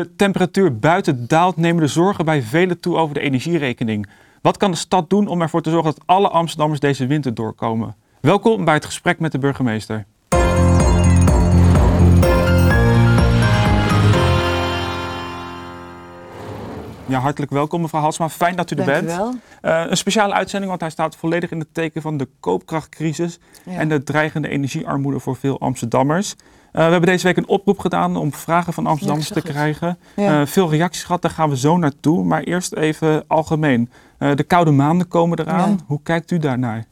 De temperatuur buiten daalt, nemen de zorgen bij velen toe over de energierekening. Wat kan de stad doen om ervoor te zorgen dat alle Amsterdammers deze winter doorkomen? Welkom bij het gesprek met de burgemeester. Ja, hartelijk welkom mevrouw Halsma. Fijn dat u er Dank bent. u wel. Eh, een speciale uitzending, want hij staat volledig in het teken van de koopkrachtcrisis Ja. en de dreigende energiearmoede voor veel Amsterdammers. Eh, we hebben deze week een oproep gedaan om vragen van Amsterdammers Ja, te krijgen. Ja. Eh, veel reacties gehad, daar gaan we zo naartoe. Maar eerst even algemeen. Eh, de koude maanden komen eraan. Ja. Hoe kijkt u daarnaar?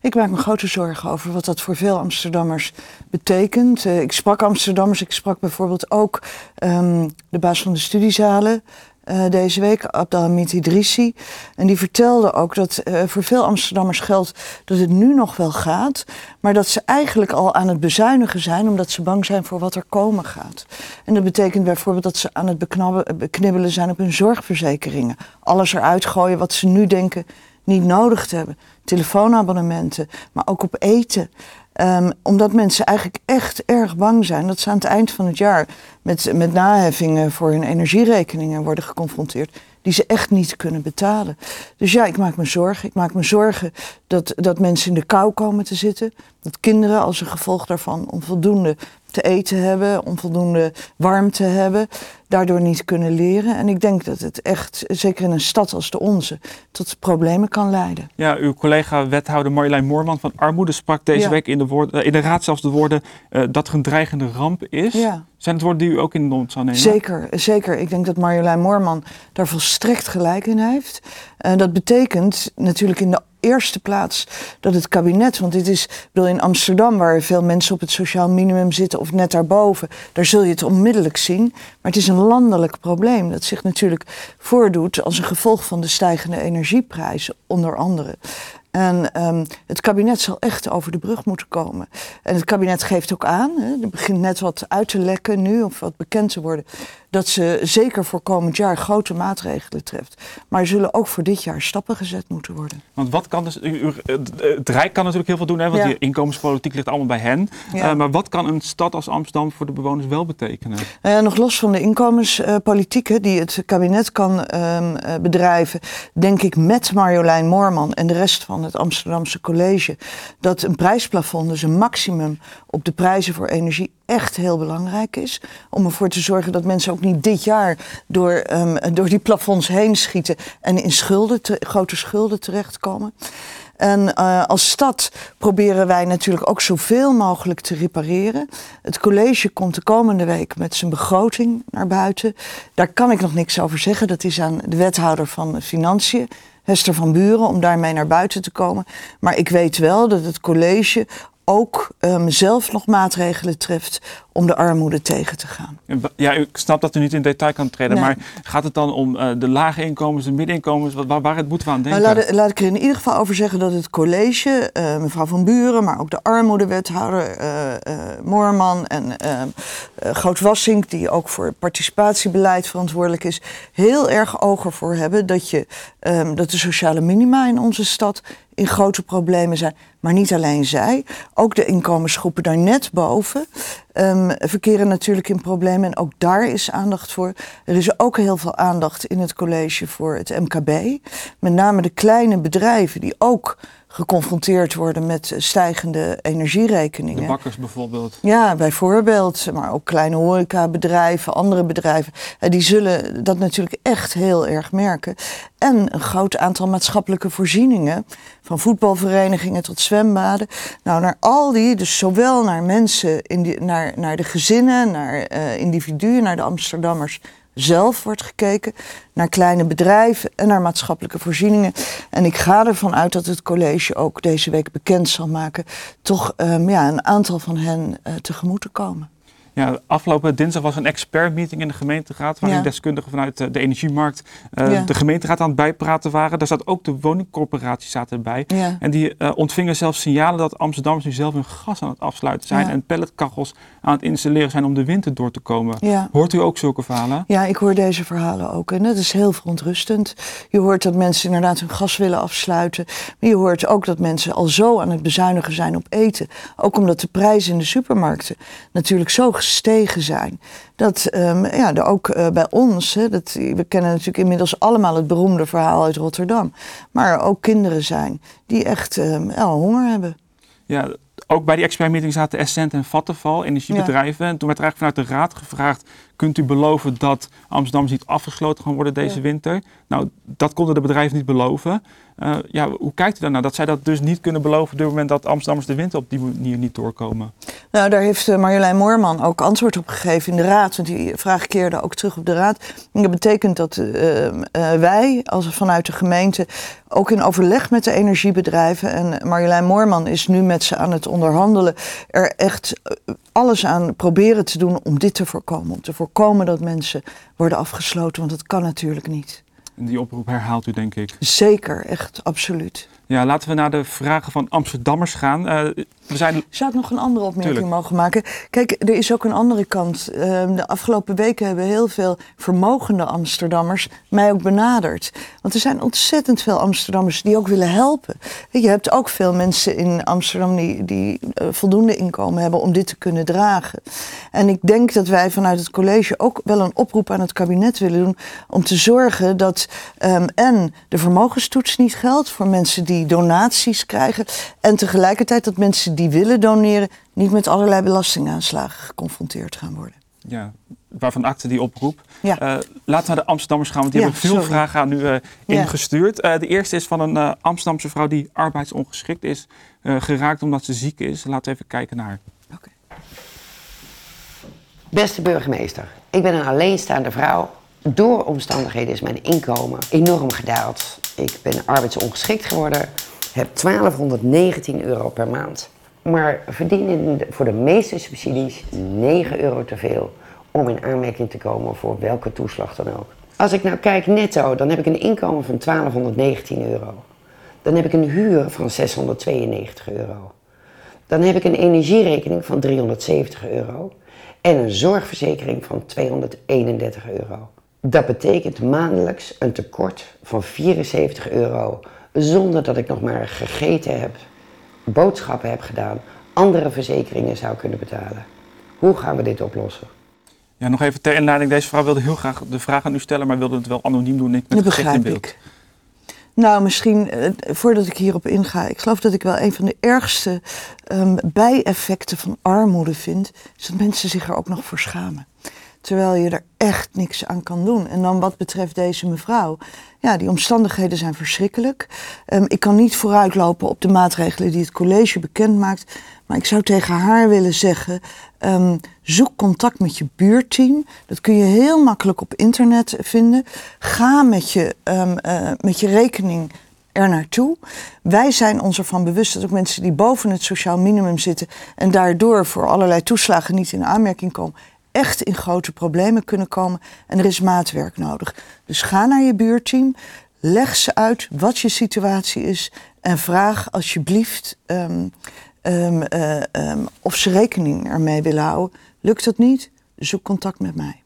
Ik maak me grote zorgen over wat dat voor veel Amsterdammers betekent. Ik sprak Amsterdammers, ik sprak bijvoorbeeld ook ehm, de baas van de studiezalen eh, deze week, Abdelhamid Idrissi. En die vertelde ook dat eh, voor veel Amsterdammers geldt dat het nu nog wel gaat, maar dat ze eigenlijk al aan het bezuinigen zijn omdat ze bang zijn voor wat er komen gaat. En dat betekent bijvoorbeeld dat ze aan het beknabbe- beknibbelen zijn op hun zorgverzekeringen. Alles eruit gooien wat ze nu denken niet nodig te hebben. Telefoonabonnementen, maar ook op eten. Ehm, omdat mensen eigenlijk echt erg bang zijn dat ze aan het eind van het jaar met, met naheffingen voor hun energierekeningen worden geconfronteerd. Die ze echt niet kunnen betalen. Dus ja, ik maak me zorgen. Ik maak me zorgen dat, dat mensen in de kou komen te zitten. Dat kinderen als een gevolg daarvan onvoldoende te eten hebben, onvoldoende warmte hebben, daardoor niet kunnen leren. En ik denk dat het echt, zeker in een stad als de onze, tot problemen kan leiden. Ja, uw collega wethouder Marjolein Moorman van Armoede sprak deze Ja. week in de, woord, eh, in de raad zelfs de woorden eh, dat er een dreigende ramp is. Ja. Zijn het woorden die u ook in de mond zou nemen? Zeker, zeker. Ik denk dat Marjolein Moorman daar volstrekt gelijk in heeft. En dat betekent natuurlijk in de eerste plaats dat het kabinet, want dit is, bedoel, in Amsterdam waar veel mensen op het sociaal minimum zitten of net daarboven, daar zul je het onmiddellijk zien. Maar het is een landelijk probleem dat zich natuurlijk voordoet als een gevolg van de stijgende energieprijzen, onder andere. En ehm, het kabinet zal echt over de brug moeten komen. En het kabinet geeft ook aan, hè, er begint net wat uit te lekken nu, of wat bekend te worden, dat ze zeker voor komend jaar grote maatregelen treft. Maar er zullen ook voor dit jaar stappen gezet moeten worden. Want wat kan dus, het, Rijk kan natuurlijk heel veel doen, hè, want Ja. die inkomenspolitiek ligt allemaal bij hen. Ja. Eh, maar wat kan een stad als Amsterdam voor de bewoners wel betekenen? Ja, nog los van de inkomenspolitieken die het kabinet kan ehm, eh, bedrijven, denk ik met Marjolein Moorman en de rest van het Amsterdamse college, dat een prijsplafond, dus een maximum op de prijzen voor energie, echt heel belangrijk is. Om ervoor te zorgen dat mensen ook niet dit jaar door, ehm, door die plafonds heen schieten en in schulden, te- grote schulden terechtkomen. En eh, als stad proberen wij natuurlijk ook zoveel mogelijk te repareren. Het college komt de komende week met zijn begroting naar buiten. Daar kan ik nog niks over zeggen. Dat is aan de wethouder van Financiën, Hester van Buren, om daarmee naar buiten te komen. Maar ik weet wel dat het college ook ehm, zelf nog maatregelen treft om de armoede tegen te gaan. Ja, ik snap dat u niet in detail kan treden, Nee. maar gaat het dan om eh, de lage inkomens, de middeninkomens? Wat, waar, waar het moeten we aan denken? Nou, laat, laat ik er in ieder geval over zeggen dat het college, eh, mevrouw Van Buren, maar ook de armoedewethouder eh, Moorman en eh eh, Groot Wassink, die ook voor participatiebeleid verantwoordelijk is, heel erg oog ervoor hebben dat, je, ehm, dat de sociale minima in onze stad in grote problemen zijn. Maar niet alleen zij, ook de inkomensgroepen daar net boven ehm, verkeren natuurlijk in problemen. En ook daar is aandacht voor. Er is ook heel veel aandacht in het college voor het MKB. Met name de kleine bedrijven die ook geconfronteerd worden met stijgende energierekeningen. de bakkers bijvoorbeeld. Ja, bijvoorbeeld, maar ook kleine horecabedrijven, andere bedrijven. eh, Die zullen dat natuurlijk echt heel erg merken. En een groot aantal maatschappelijke voorzieningen, van voetbalverenigingen tot zwembaden. Nou, naar al die, dus zowel naar mensen, in die, naar, naar de gezinnen, naar eh, individuen, naar de Amsterdammers zelf wordt gekeken, naar kleine bedrijven en naar maatschappelijke voorzieningen. En ik ga ervan uit dat het college ook deze week bekend zal maken, toch ehm, ja, een aantal van hen eh, tegemoet te komen. Ja, afgelopen dinsdag was een expertmeeting in de gemeenteraad... waarin Ja. deskundigen vanuit eh, de energiemarkt eh, Ja. de gemeenteraad aan het bijpraten waren. Daar zat ook de woningcorporaties zaten erbij. Ja. En die eh, ontvingen zelfs signalen dat Amsterdammers nu zelf hun gas aan het afsluiten zijn... En pelletkachels aan het installeren zijn om de winter door te komen. Hoort u ook zulke verhalen? Ja, ik hoor deze verhalen ook. En dat is heel verontrustend. Je hoort dat mensen inderdaad hun gas willen afsluiten. Maar je hoort ook dat mensen al zo aan het bezuinigen zijn op eten. Ook omdat de prijzen in de supermarkten natuurlijk zo gestegen zijn. Dat um, ja, er ook uh, bij ons, hè, dat, we kennen natuurlijk inmiddels allemaal het beroemde verhaal uit Rotterdam. Maar er ook kinderen zijn die echt um, ja, honger hebben. Ja, ook bij die expertmeeting zaten Essent en Vattenfall, energiebedrijven. En toen werd er eigenlijk vanuit de raad gevraagd, kunt u beloven dat Amsterdam niet afgesloten gaan worden deze winter? Nou, dat konden de bedrijven niet beloven. Uh, ja, hoe kijkt u daarnaar dat zij dat dus niet kunnen beloven op het moment dat Amsterdammers de winter op die manier niet doorkomen? Nou, daar heeft eh, Marjolein Moorman ook antwoord op gegeven in de raad. Want die vraag keerde ook terug op de raad. En dat betekent dat uh, wij, als vanuit de gemeente, ook in overleg met de energiebedrijven. En Marjolein Moorman is nu met ze aan het onderhandelen. Er echt alles aan proberen te doen om dit te voorkomen. Om te voorkomen dat mensen worden afgesloten, want dat kan natuurlijk niet. En die oproep herhaalt u, denk ik. Zeker, echt, absoluut. Ja, laten we naar de vragen van Amsterdammers gaan. Uh, we zijn... Zou ik nog een andere opmerking mogen maken? Kijk, er is ook een andere kant. Ehm, de afgelopen weken hebben heel veel vermogende Amsterdammers mij ook benaderd. Want er zijn ontzettend veel Amsterdammers die ook willen helpen. Je hebt ook veel mensen in Amsterdam die, die uh, voldoende inkomen hebben om dit te kunnen dragen. En ik denk dat wij vanuit het college ook wel een oproep aan het kabinet willen doen om te zorgen dat um, en de vermogenstoets niet geldt voor mensen die donaties krijgen. En tegelijkertijd dat mensen die willen doneren niet met allerlei belastingaanslagen geconfronteerd gaan worden. Ja, waarvan acte die oproep. Ja. Uh, laten we naar de Amsterdammers gaan, want die hebben veel vragen aan u uh, ingestuurd. Uh, de eerste is van een Amsterdamse vrouw die arbeidsongeschikt is geraakt omdat ze ziek is. Laten we even kijken naar haar. Okay. Beste burgemeester, ik ben een alleenstaande vrouw. Door omstandigheden is mijn inkomen enorm gedaald. Ik ben arbeidsongeschikt geworden, heb 1219 euro per maand. Maar verdien voor de meeste subsidies 9 euro te veel om in aanmerking te komen voor welke toeslag dan ook. Als ik nou kijk netto, dan heb ik een inkomen van 1219 euro. Dan heb ik een huur van 692 euro. Dan heb ik een energierekening van 370 euro. En een zorgverzekering van 231 euro. Dat betekent maandelijks een tekort van 74 euro zonder dat ik nog maar gegeten heb, boodschappen heb gedaan, andere verzekeringen zou kunnen betalen. Hoe gaan we dit oplossen? Ja, nog even ter inleiding. Deze vrouw wilde heel graag de vraag aan u stellen, maar wilde het wel anoniem doen. Met dat begrijp ik. Nou, misschien eh, voordat ik hierop inga. Ik geloof dat ik wel een van de ergste um, bijeffecten van armoede vind. Is dat mensen zich er ook nog voor schamen. Terwijl je er echt niks aan kan doen. En dan wat betreft deze mevrouw. Ja, die omstandigheden zijn verschrikkelijk. Um, ik kan niet vooruitlopen op de maatregelen die het college bekend maakt. Maar ik zou tegen haar willen zeggen: um, zoek contact met je buurteam. Dat kun je heel makkelijk op internet vinden. Ga met je, um, uh, met je rekening er naartoe. Wij zijn ons ervan bewust dat ook mensen die boven het sociaal minimum zitten en daardoor voor allerlei toeslagen niet in aanmerking komen, echt in grote problemen kunnen komen en er is maatwerk nodig. Dus ga naar je buurteam, leg ze uit wat je situatie is en vraag alsjeblieft um, um, uh, um, of ze rekening ermee willen houden. Lukt dat niet? Zoek contact met mij.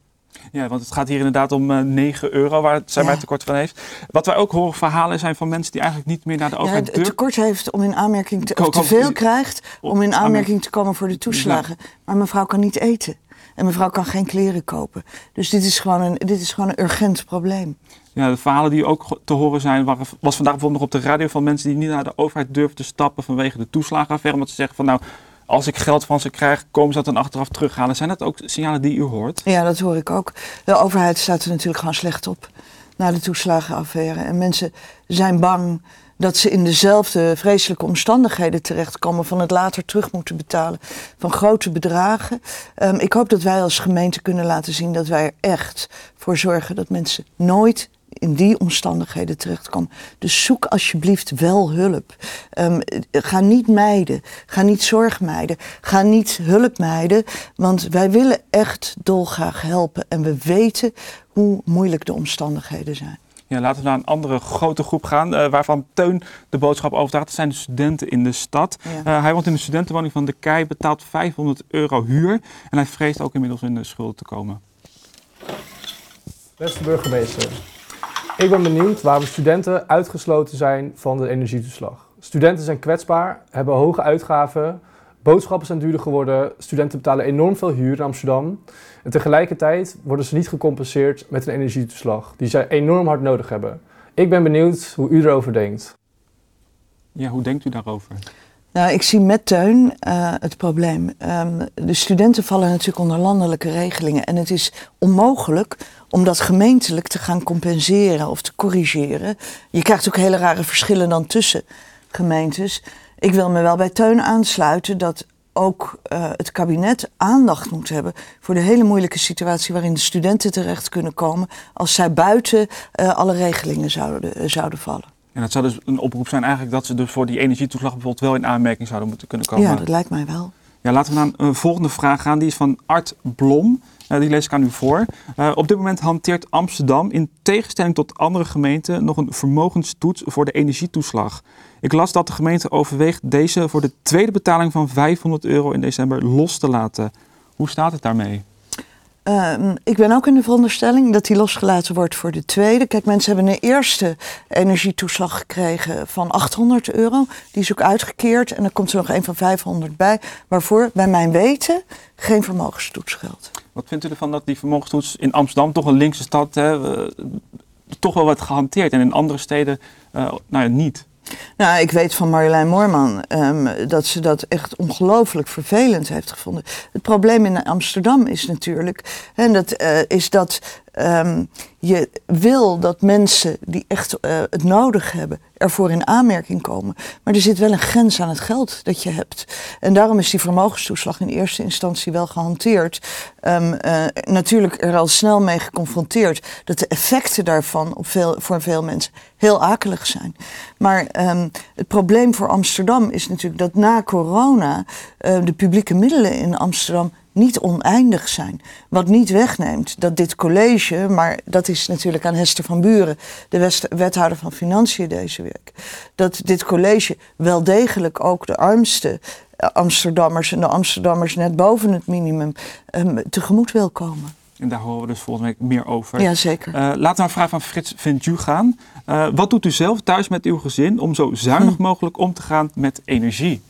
Ja, want het gaat hier inderdaad om uh, 9 euro waar zijn ja. tekort van heeft. Wat wij ook horen verhalen zijn van mensen die eigenlijk niet meer naar de overheid ja, het tekort heeft om in aanmerking te, of te veel krijgt om in aanmerking te komen voor de toeslagen. Maar mevrouw kan niet eten. En mevrouw kan geen kleren kopen. Dus dit is gewoon een, dit is gewoon een urgent probleem. Ja, de verhalen die ook te horen zijn, waren, was vandaag bijvoorbeeld nog op de radio van mensen die niet naar de overheid durven te stappen vanwege de toeslagenaffaire. Omdat ze zeggen van nou, als ik geld van ze krijg, komen ze dat dan achteraf terughalen. Zijn dat ook signalen die u hoort? Ja, dat hoor ik ook. De overheid staat er natuurlijk gewoon slecht op na de toeslagenaffaire. En mensen zijn bang dat ze in dezelfde vreselijke omstandigheden terechtkomen van het later terug moeten betalen van grote bedragen. Um, ik hoop dat wij als gemeente kunnen laten zien dat wij er echt voor zorgen dat mensen nooit in die omstandigheden terechtkomen. Dus zoek alsjeblieft wel hulp. Um, ga niet mijden. Ga niet zorg mijden. Ga niet hulp mijden. Want wij willen echt dolgraag helpen. En we weten hoe moeilijk de omstandigheden zijn. Ja, laten we naar een andere grote groep gaan, uh, waarvan Teun de boodschap overdraagt. Dat zijn de studenten in de stad. Ja. Uh, hij woont in de studentenwoning van de Kei, betaalt 500 euro huur. En hij vreest ook inmiddels in de schulden te komen. Beste burgemeester, ik ben benieuwd waarom studenten uitgesloten zijn van de energietoeslag. Studenten zijn kwetsbaar, hebben hoge uitgaven, Boodschappen zijn duurder geworden, studenten betalen enorm veel huur in Amsterdam. En tegelijkertijd worden ze niet gecompenseerd met een energietoeslag, die zij enorm hard nodig hebben. Ik ben benieuwd hoe u erover denkt. Ja, hoe denkt u daarover? Nou, ik zie met Teun uh, het probleem. Um, de studenten vallen natuurlijk onder landelijke regelingen. En het is onmogelijk om dat gemeentelijk te gaan compenseren of te corrigeren. Je krijgt ook hele rare verschillen dan tussen gemeentes. Ik wil me wel bij Teun aansluiten dat ook uh, het kabinet aandacht moet hebben voor de hele moeilijke situatie waarin de studenten terecht kunnen komen als zij buiten uh, alle regelingen zouden, zouden vallen. En dat zou dus een oproep zijn eigenlijk dat ze dus voor die energietoeslag bijvoorbeeld wel in aanmerking zouden moeten kunnen komen. Ja, dat lijkt mij wel. Ja, laten we naar een volgende vraag gaan. Die is van Art Blom. Uh, die lees ik aan u voor. Uh, op dit moment hanteert Amsterdam in tegenstelling tot andere gemeenten nog een vermogenstoets voor de energietoeslag. Ik las dat de gemeente overweegt deze voor de tweede betaling van 500 euro in december los te laten. Hoe staat het daarmee? Uh, ik ben ook in de veronderstelling dat die losgelaten wordt voor de tweede. Kijk, mensen hebben een eerste energietoeslag gekregen van 800 euro. Die is ook uitgekeerd en dan komt er nog een van 500 bij. Waarvoor, bij mijn weten, geen vermogenstoets geldt. Wat vindt u ervan dat die vermogenstoets in Amsterdam, toch een linkse stad, hè, toch wel wordt gehanteerd en in andere steden uh, nou ja, niet? Nou, ik weet van Marjolein Moorman um, dat ze dat echt ongelooflijk vervelend heeft gevonden. Het probleem in Amsterdam is natuurlijk, en dat uh, is dat um, je wil dat mensen die echt uh, het nodig hebben, ervoor in aanmerking komen. Maar er zit wel een grens aan het geld dat je hebt. En daarom is die vermogenstoeslag in eerste instantie wel gehanteerd. Um, uh, natuurlijk er al snel mee geconfronteerd dat de effecten daarvan op veel, voor veel mensen heel akelig zijn. Maar um, het probleem voor Amsterdam is natuurlijk dat na corona uh, de publieke middelen in Amsterdam niet oneindig zijn. Wat niet wegneemt dat dit college, maar dat is natuurlijk aan Hester van Buren, de wethouder van Financiën deze week, dat dit college wel degelijk ook de armste eh, Amsterdammers en de Amsterdammers net boven het minimum um, tegemoet wil komen. En daar horen we dus volgende week meer over. Jazeker. Uh, laten we naar een vraag van Frits Vintju gaan. Uh, wat doet u zelf thuis met uw gezin om zo zuinig hm. mogelijk om te gaan met energie?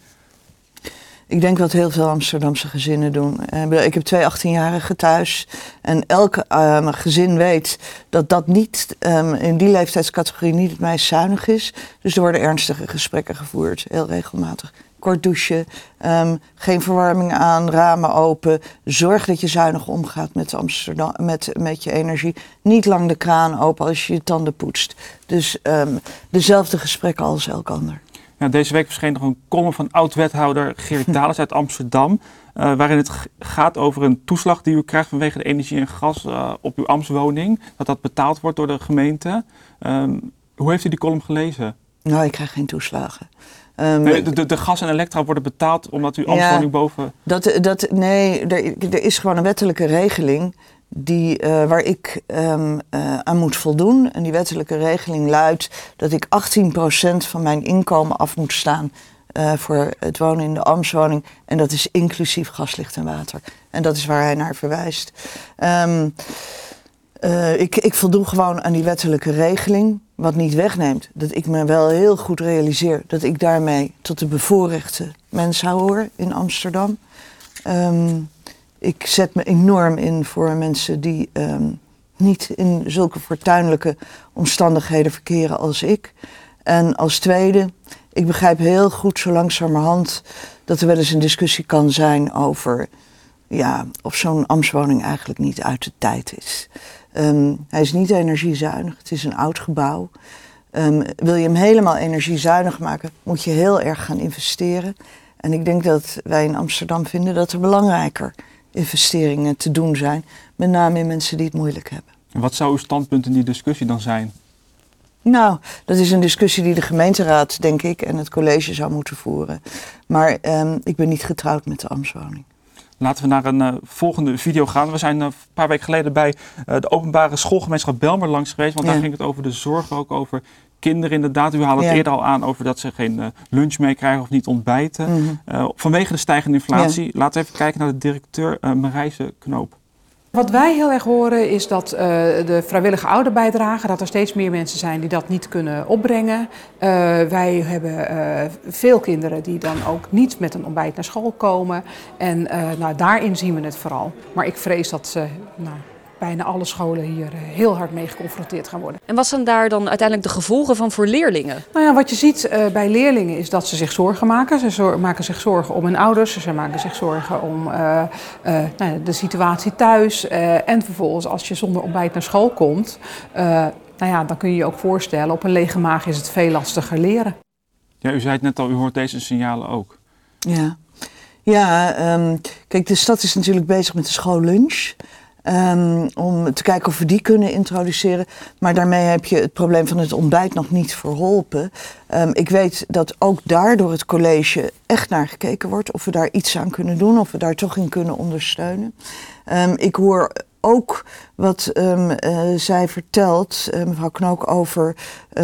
Ik denk wat heel veel Amsterdamse gezinnen doen. Ik heb twee 18-jarigen thuis. En elke um, gezin weet dat dat niet um, in die leeftijdscategorie niet het meest zuinig is. Dus er worden ernstige gesprekken gevoerd, heel regelmatig. Kort douchen, um, geen verwarming aan, ramen open. Zorg dat je zuinig omgaat met, Amsterdam, met, met je energie. Niet lang de kraan open als je je tanden poetst. Dus dezelfde gesprekken als elk ander. Ja, deze week verscheen nog een column van oud-wethouder Geert Dales uit Amsterdam. Uh, waarin het gaat over een toeslag die u krijgt vanwege de energie en gas uh, op uw Amstwoning. Dat dat betaald wordt door de gemeente. Um, hoe heeft u die column gelezen? Nou, ik krijg geen toeslagen. Um, nee, de, de, de, gas en elektra worden betaald omdat u Amstwoning ja, boven... Dat, dat, nee, er, er is gewoon een wettelijke regeling die, uh, waar ik um, uh, aan moet voldoen. En die wettelijke regeling luidt dat ik 18% van mijn inkomen af moet staan uh, voor het wonen in de Amstwoning. En dat is inclusief gaslicht en water. En dat is waar hij naar verwijst. Um, ik, ik voldoe gewoon aan die wettelijke regeling. Wat niet wegneemt dat ik me wel heel goed realiseer dat ik daarmee tot de bevoorrechte mensen hoor in Amsterdam. Um, ik zet me enorm in voor mensen die um, niet in zulke fortuinlijke omstandigheden verkeren als ik. En als tweede, ik begrijp heel goed zo langzamerhand dat er wel eens een discussie kan zijn over ja, of zo'n ambtswoning eigenlijk niet uit de tijd is. Um, hij is niet energiezuinig, het is een oud gebouw. Um, wil je hem helemaal energiezuinig maken, moet je heel erg gaan investeren. En ik denk dat wij in Amsterdam vinden dat er belangrijker investeringen te doen zijn. Met name in mensen die het moeilijk hebben. En wat zou uw standpunt in die discussie dan zijn? Nou, dat is een discussie die de gemeenteraad, denk ik, en het college zou moeten voeren. Maar um, ik ben niet getrouwd met de ambtswoning. Laten we naar een uh, volgende video gaan. We zijn uh, een paar weken geleden bij uh, de openbare schoolgemeenschap Belmer langs geweest. Want ja. daar ging het over de zorg, ook over kinderen inderdaad. U haalde het ja. eerder al aan over dat ze geen uh, lunch meekrijgen of niet ontbijten. Mm -hmm. uh, vanwege de stijgende inflatie. Ja. Laten we even kijken naar de directeur uh, Marijse Knoop. Wat wij heel erg horen is dat uh, de vrijwillige ouderbijdrage, dat er steeds meer mensen zijn die dat niet kunnen opbrengen. Uh, wij hebben uh, veel kinderen die dan ook niet met een ontbijt naar school komen. En nou, daarin zien we het vooral. Maar ik vrees dat ze nou, bijna alle scholen hier eh, heel hard mee geconfronteerd gaan worden. En wat zijn daar dan uiteindelijk de gevolgen van voor leerlingen? Nou ja, wat je ziet uh, bij leerlingen is dat ze zich zorgen maken. Ze maken zich zorgen om hun ouders, ze maken zich zorgen om uh, nou, de situatie thuis. en vervolgens als je zonder ontbijt naar school komt, nou ja, dan kun je je ook voorstellen, op een lege maag is het veel lastiger leren. Ja, u zei het net al, u hoort deze signalen ook. Ja, ja um, kijk, de stad is natuurlijk bezig met de schoollunch. Um, om te kijken of we die kunnen introduceren. Maar daarmee heb je het probleem van het ontbijt nog niet verholpen. Um, ik weet dat ook daar door het college echt naar gekeken wordt. Of we daar iets aan kunnen doen, of we daar toch in kunnen ondersteunen. Um, ik hoor ook wat um, zij vertelt, uh, mevrouw Knook, over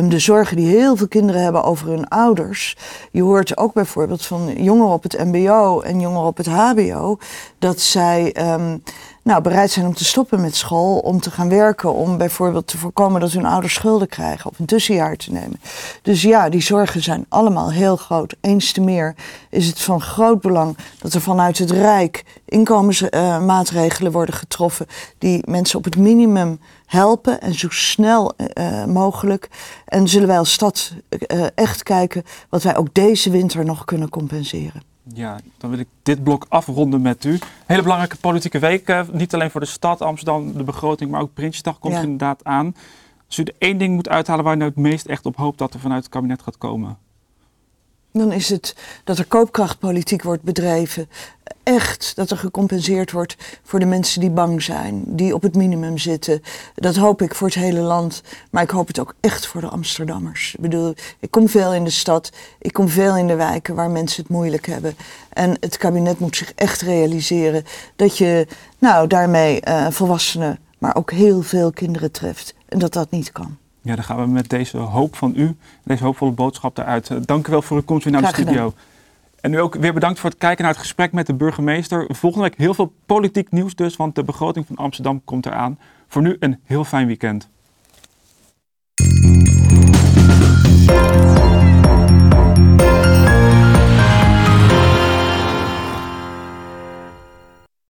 de zorgen die heel veel kinderen hebben over hun ouders. Je hoort ook bijvoorbeeld van jongeren op het MBO en jongeren op het HBO dat zij um, nou, bereid zijn om te stoppen met school, om te gaan werken, om bijvoorbeeld te voorkomen dat hun ouders schulden krijgen of een tussenjaar te nemen. Dus ja, die zorgen zijn allemaal heel groot. Eens te meer is het van groot belang dat er vanuit het Rijk inkomensmaatregelen worden getroffen die mensen op het minimum helpen en zo snel uh, mogelijk. En zullen wij als stad uh, echt kijken wat wij ook deze winter nog kunnen compenseren. Ja, dan wil ik dit blok afronden met u. Hele belangrijke politieke week, uh, niet alleen voor de stad Amsterdam, de begroting, maar ook Prinsjesdag komt ja. inderdaad aan. Als u er één ding moet uithalen waar u nou het meest echt op hoopt dat er vanuit het kabinet gaat komen. Dan is het dat er koopkrachtpolitiek wordt bedreven. Echt dat er gecompenseerd wordt voor de mensen die bang zijn, die op het minimum zitten. Dat hoop ik voor het hele land, maar ik hoop het ook echt voor de Amsterdammers. Ik bedoel, ik kom veel in de stad, ik kom veel in de wijken waar mensen het moeilijk hebben. En het kabinet moet zich echt realiseren dat je nou, daarmee uh, volwassenen, maar ook heel veel kinderen treft. En dat dat niet kan. Ja, dan gaan we met deze hoop van u, deze hoopvolle boodschap eruit. Dank u wel voor uw komst weer naar de studio. En u ook weer bedankt voor het kijken naar het gesprek met de burgemeester. Volgende week heel veel politiek nieuws dus, want de begroting van Amsterdam komt eraan. Voor nu een heel fijn weekend.